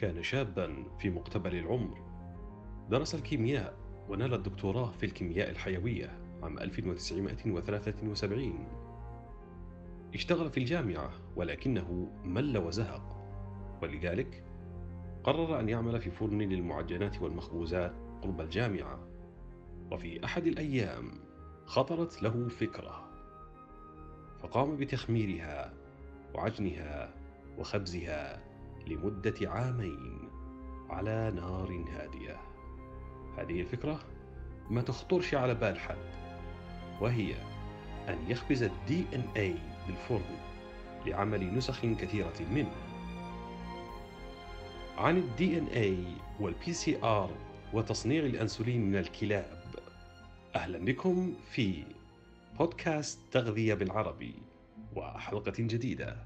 كان شابا في مقتبل العمر. درس الكيمياء ونال الدكتوراه في الكيمياء الحيوية عام 1973 اشتغل في الجامعة ولكنه مل وزهق. ولذلك قرر أن يعمل في فرن للمعجنات والمخبوزات قرب الجامعة. وفي أحد الأيام خطرت له فكرة. فقام بتخميرها وعجنها وخبزها لمدة عامين على نار هادئة هذه الفكرة ما تخطرش على بال حد وهي أن يخبز DNA بالفرن لعمل نسخ كثيرة منه. عن DNA وال PCR وتصنيع الأنسولين من الكلاب أهلا بكم في بودكاست تغذية بالعربي وحلقة جديدة.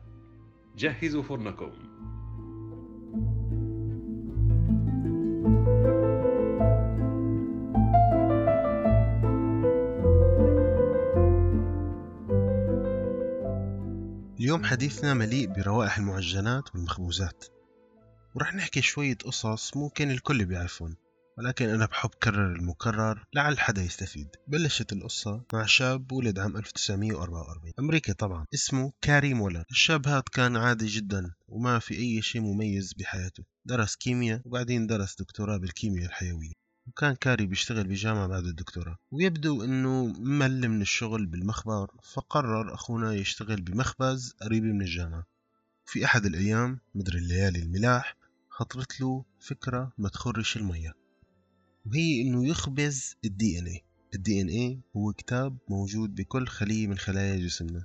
جهزوا فرنكم. اليوم حديثنا مليء بروائح المعجنات والمخبوزات. ورح نحكي شوية قصص ممكن الكل بيعرفون ولكن أنا بحب كرر المكرر لعل حدا يستفيد. بلشت القصة مع شاب ولد عام 1944 أمريكي طبعا. اسمه كاري مولر الشاب هاد كان عادي جدا وما في أي شيء مميز بحياته. درس كيمياء وبعدين درس دكتوراه بالكيمياء الحيوية. وكان كاري بيشتغل بجامعة بعد الدكتوراه. ويبدو إنه مل من الشغل بالمخبر فقرر أخونا يشتغل بمخبز قريب من الجامعة. في أحد الأيام مدري الليالي الملاح خطرت له فكرة ما تخرش المية. وهي إنه يخبز ال DNA ال DNA هو كتاب موجود بكل خلية من خلايا جسمنا.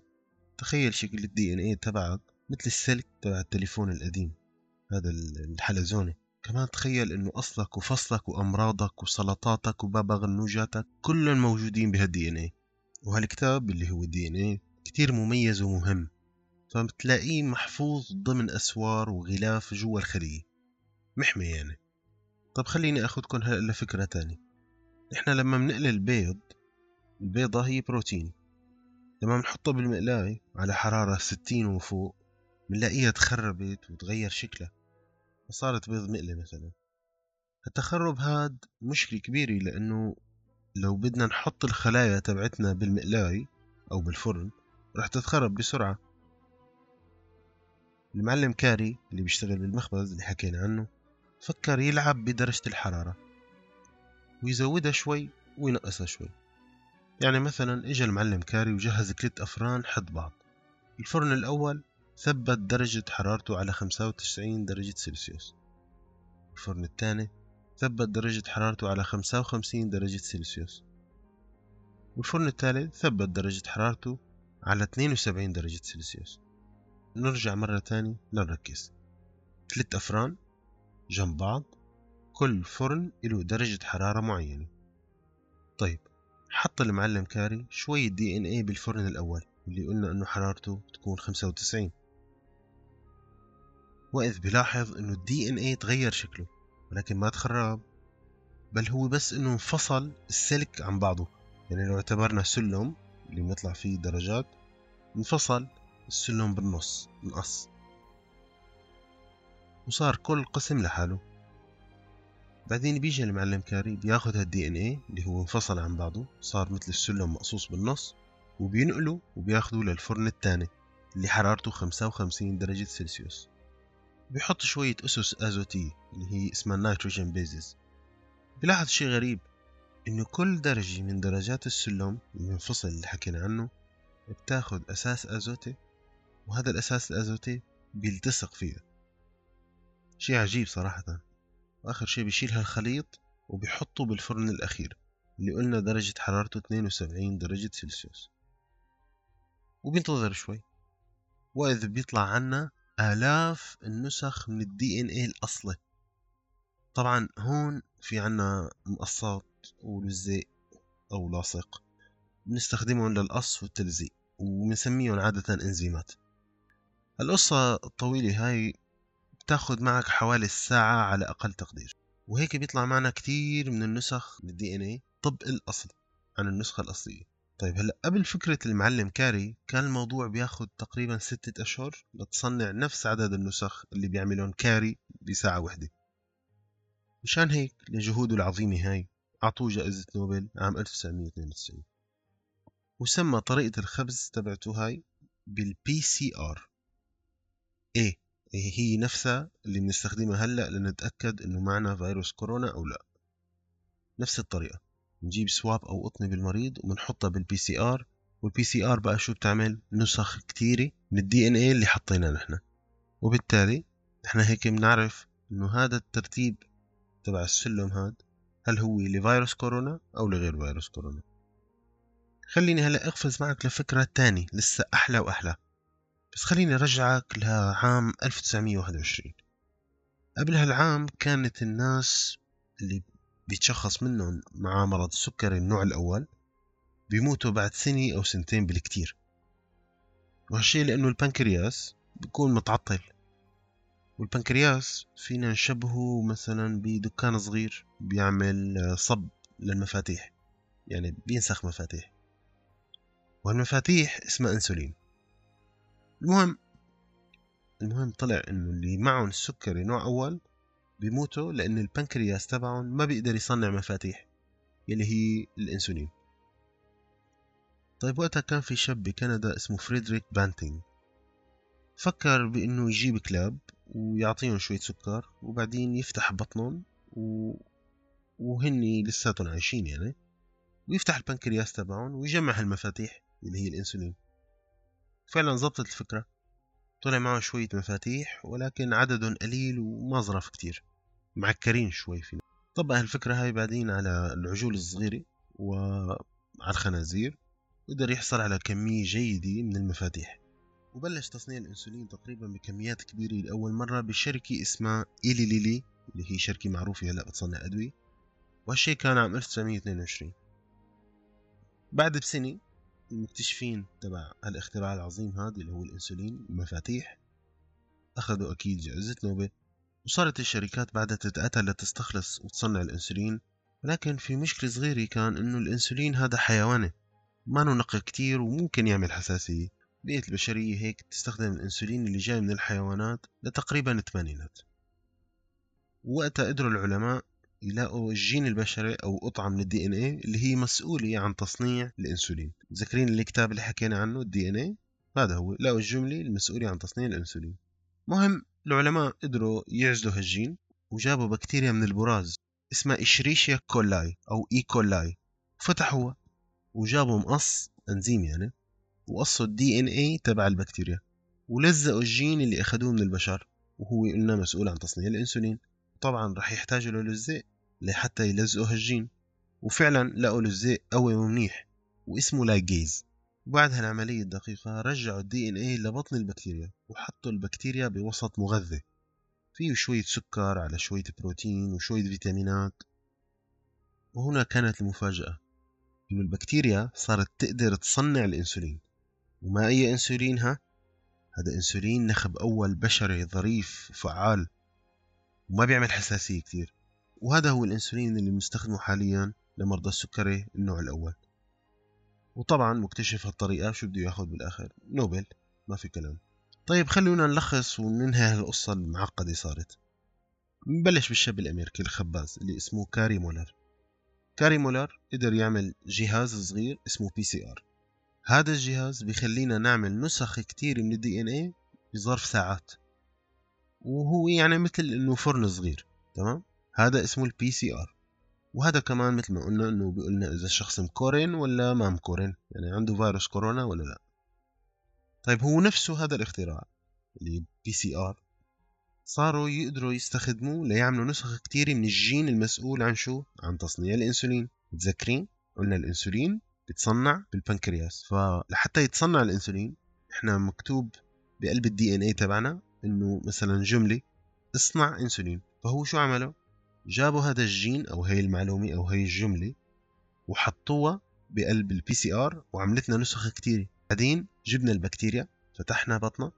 تخيل شكل ال DNA تبعك مثل السلك تبع التليفون القديم. هذا الحلزونة. كمان تخيل إنه أصلك وفصلك وأمراضك وسلطاتك وبابا غنوجاتك كلهم موجودين بهال DNA وهالكتاب اللي هو ال DNA كتير مميز ومهم. فبتلاقيه محفوظ ضمن أسوار وغلاف جوا الخلية. محمي يعني. طب خليني آخذكم هلا لفكرة تانية. إحنا لما بنقلي البيض البيضة هي بروتين. لما بنحطها بالمقلاية على حرارة ستين وفوق بنلاقيها تخربت وتغير شكلها. فصارت بيض مقلي مثلا. التخرب هاد مشكلة كبيرة لأنه لو بدنا نحط الخلايا تبعتنا بالمقلاي أو بالفرن رح تتخرب بسرعة. المعلم كاري اللي بيشتغل بالمخبز اللي حكينا عنه فكر يلعب بدرجة الحرارة ويزودها شوي وينقصها شوي. يعني مثلا إجا المعلم كاري وجهز ثلاث أفران حد بعض. الفرن الأول ثبت درجة حرارته على 95 درجة سلسيوس. الفرن الثاني ثبت درجة حرارته على 55 درجة سلسيوس. والفرن الثالث ثبت درجة حرارته على 72 درجة سلسيوس. نرجع مرة تاني لنركز. ثلاث أفران جنب بعض كل فرن له درجة حرارة معينة. طيب حط المعلم كاري شوية DNA بالفرن الأول اللي قلنا إنه حرارته تكون 95 وإذ بلاحظ إنه ال DNA تغير شكله ولكن ما تخرب بل هو بس إنه انفصل السلك عن بعضه. يعني لو اعتبرنا سلم اللي بنطلع فيه درجات انفصل السلم بالنص انقص وصار كل قسم لحاله بعدين بيجي المعلم كاري بياخد هالدي ان اي اللي هو انفصل عن بعضه صار مثل السلم مقصوص بالنص وبينقله وبياخده للفرن الثاني اللي حرارته 55 درجة سلسيوس بيحط شوية أسس أزوتية اللي هي اسمها nitrogen bases بلاحظ شي غريب إنه كل درجة من درجات السلم المنفصل اللي حكينا عنه بتاخد أساس أزوتي وهذا الأساس الأزوتي بيلتصق فيها. شي عجيب صراحة. وآخر شي بيشيل هالخليط وبيحطه بالفرن الأخير اللي قلنا درجة حرارته 72 درجة سلسيوس. وبينتظر شوي. وإذ بيطلع عنا آلاف النسخ من ال DNA الأصلي. طبعا هون في عنا مقصات ولزق أو لاصق. بنستخدمهم للقص والتلزيق وبنسميهم عادة إنزيمات. القصة الطويلة هاي بتاخد معك حوالي الساعة على أقل تقدير. وهيك بيطلع معنا كتير من النسخ من ال DNA طبق الأصل عن النسخة الأصلية. طيب هلأ قبل فكرة المعلم كاري كان الموضوع بياخد تقريبا ستة أشهر لتصنع نفس عدد النسخ اللي بيعملون كاري بساعة واحدة مشان هيك لجهوده العظيمة هاي أعطوه جائزة نوبل عام 1992 وسمى طريقة الخبز تبعته هاي بال PCR إيه هي نفسها اللي بنستخدمها هلأ لنتأكد إنه معنا فيروس كورونا أو لأ. نفس الطريقة نجيب swab أو قطنة بالمريض وبنحطها بال PCR وال PCR بقى شو بتعمل؟ نسخ كتيرة من ال DNA اللي حطيناه نحن. وبالتالي نحن هيك بنعرف إنه هذا الترتيب تبع السلم هاد هل هو لفيروس كورونا أو لغير فيروس كورونا. خليني هلأ أقفز معك لفكرة تاني لسه أحلى وأحلى. بس خليني أرجعك لعام 1921 قبل هالعام كانت الناس اللي بيتشخص منهم مع مرض السكري النوع الأول بيموتوا بعد سنة أو سنتين بالكتير. وهالشي لأنه البنكرياس بيكون متعطل. والبنكرياس فينا نشبهه مثلا بدكان صغير بيعمل صب للمفاتيح يعني بينسخ مفاتيح. والمفاتيح اسمها إنسولين. المهم المهم طلع إنه اللي معهم السكري نوع أول بيموتوا لأن البنكرياس تبعهم ما بيقدر يصنع مفاتيح يلي هي الأنسولين. طيب وقتها كان في شاب بكندا اسمه فريدريك بانتينج فكر بأنه يجيب كلاب ويعطيهم شوية سكر وبعدين يفتح بطنهم و... وهن لساتهم عايشين يعني ويفتح البنكرياس تبعهم ويجمع هالمفاتيح اللي هي الإنسولين. فعلا زبطت الفكرة. طلع معه شوية مفاتيح ولكن عددهم قليل وما ظرف كتير. معكرين شوي فينا. طبق هالفكرة هاي بعدين على العجول الصغيرة وعلى الخنازير. قدر يحصل على كمية جيدة من المفاتيح. وبلش تصنيع الإنسولين تقريبا بكميات كبيرة لأول مرة بشركة اسمها إيلي ليلي اللي هي شركة معروفة هلأ بتصنع أدوية. وهالشي كان عام 1922 بعد بسنة المكتشفين تبع هالاختراع العظيم هذا اللي هو الانسولين المفاتيح. أخذوا أكيد جائزة نوبل. وصارت الشركات بعدها تتأتى لتستخلص وتصنع الانسولين. ولكن في مشكلة صغيرة كان إنه الانسولين هذا حيواني. ما نقي كتير وممكن يعمل حساسية. بقيت البشرية هيك تستخدم الانسولين اللي جاي من الحيوانات لتقريبا الثمانينات وقتها قدروا العلماء يلاقوا الجين البشري أو قطعه من ال DNA اللي هي مسؤولة عن تصنيع الإنسولين. متذكرين الكتاب اللي حكينا عنه ال DNA هذا هو. لقوا الجمله المسؤولة عن تصنيع الإنسولين. مهم العلماء قدروا يعزلوا هالجين وجابوا بكتيريا من البراز اسمها Escherichia coli أو E. coli وفتحوها وجابوا مقص أنزيم يعني وقصوا ال DNA تبع البكتيريا. ولزقوا الجين اللي أخذوه من البشر وهو قلنا مسؤول عن تصنيع الأنسولين. طبعا رح يحتاجوا للزق لحتى يلزقوا هالجين وفعلا لقوا لزق قوي ومنيح واسمه ligase وبعد هالعملية الدقيقة رجعوا ال DNA لبطن البكتيريا وحطوا البكتيريا بوسط مغذي. فيه شوية سكر على شوية بروتين وشوية فيتامينات. وهنا كانت المفاجأة إنه البكتيريا صارت تقدر تصنع الأنسولين. وما أي أنسولين ها؟ هذا أنسولين نخب أول بشري ظريف وفعال وما بيعمل حساسية كتير وهذا هو الأنسولين اللي بنستخدمه حاليا لمرضى السكري النوع الأول. وطبعا مكتشف هالطريقة شو بده ياخذ بالآخر؟ نوبل. ما في كلام. طيب خلونا نلخص وننهي هالقصة المعقدة صارت. نبلش بالشاب الأمريكي الخباز اللي اسمه كاري مولر. كاري مولر قدر يعمل جهاز صغير اسمه PCR هذا الجهاز بيخلينا نعمل نسخ كتير من ال DNA بظرف ساعات. وهو يعني مثل إنه فرن صغير تمام؟ هذا اسمه ال PCR وهذا كمان مثل ما قلنا إنه بيقول لنا إذا الشخص مكورن ولا ما مكورن يعني عنده فيروس كورونا ولا لا. طيب هو نفسه هذا الاختراع اللي PCR صاروا يقدروا يستخدموه ليعملوا نسخ كتيرة من الجين المسؤول عن شو؟ عن تصنيع الإنسولين. متذكرين؟ قلنا الإنسولين بيتصنع بالبنكرياس. فلحتى يتصنع الإنسولين إحنا مكتوب بقلب ال DNA تبعنا. إنه مثلا جملة اصنع إنسولين. فهو شو عمله؟ جابوا هذا الجين أو هي المعلومة أو هي الجملة وحطوها بقلب ال PCR وعملت لنا نسخ كثيره بعدين جبنا البكتيريا فتحنا بطنها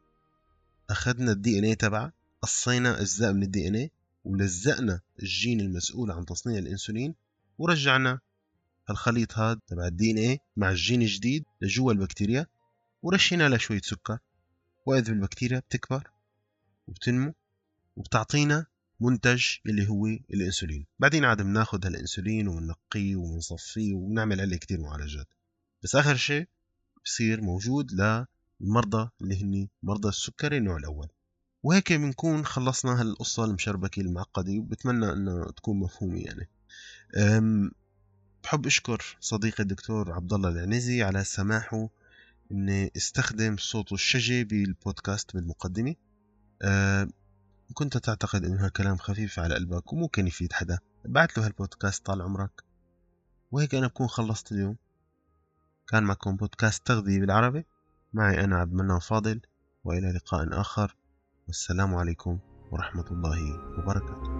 أخذنا ال DNA تبعها قصينا أجزاء من ال DNA ولزقنا الجين المسؤول عن تصنيع الإنسولين ورجعنا هالخليط هذا تبع ال DNA مع الجين الجديد لجوا البكتيريا ورشينا لها شوية سكر. وإذ البكتيريا بتكبر وبتنمو وبتعطينا منتج اللي هو الإنسولين. بعدين عاد بناخذ هالإنسولين وبنقيه وبنصفيه وبنعمل عليه كتير معالجات. بس آخر شيء بصير موجود للمرضى اللي هن مرضى السكري النوع الأول. وهيك بنكون خلصنا هالقصة المشربكة المعقدة وبتمنى انها تكون مفهومة يعني. بحب أشكر صديقي الدكتور عبد الله العنزي على سماحه إني استخدم صوته الشجي بالبودكاست بالمقدمة. كنت تعتقد إنه هالكلام خفيف على قلبك وممكن يفيد حدا. بعت له هالبودكاست طال عمرك. وهيك أنا بكون خلصت اليوم. كان معكم بودكاست تغذية بالعربي. معي أنا عبد المنان فاضل. وإلى لقاء آخر. والسلام عليكم ورحمة الله وبركاته.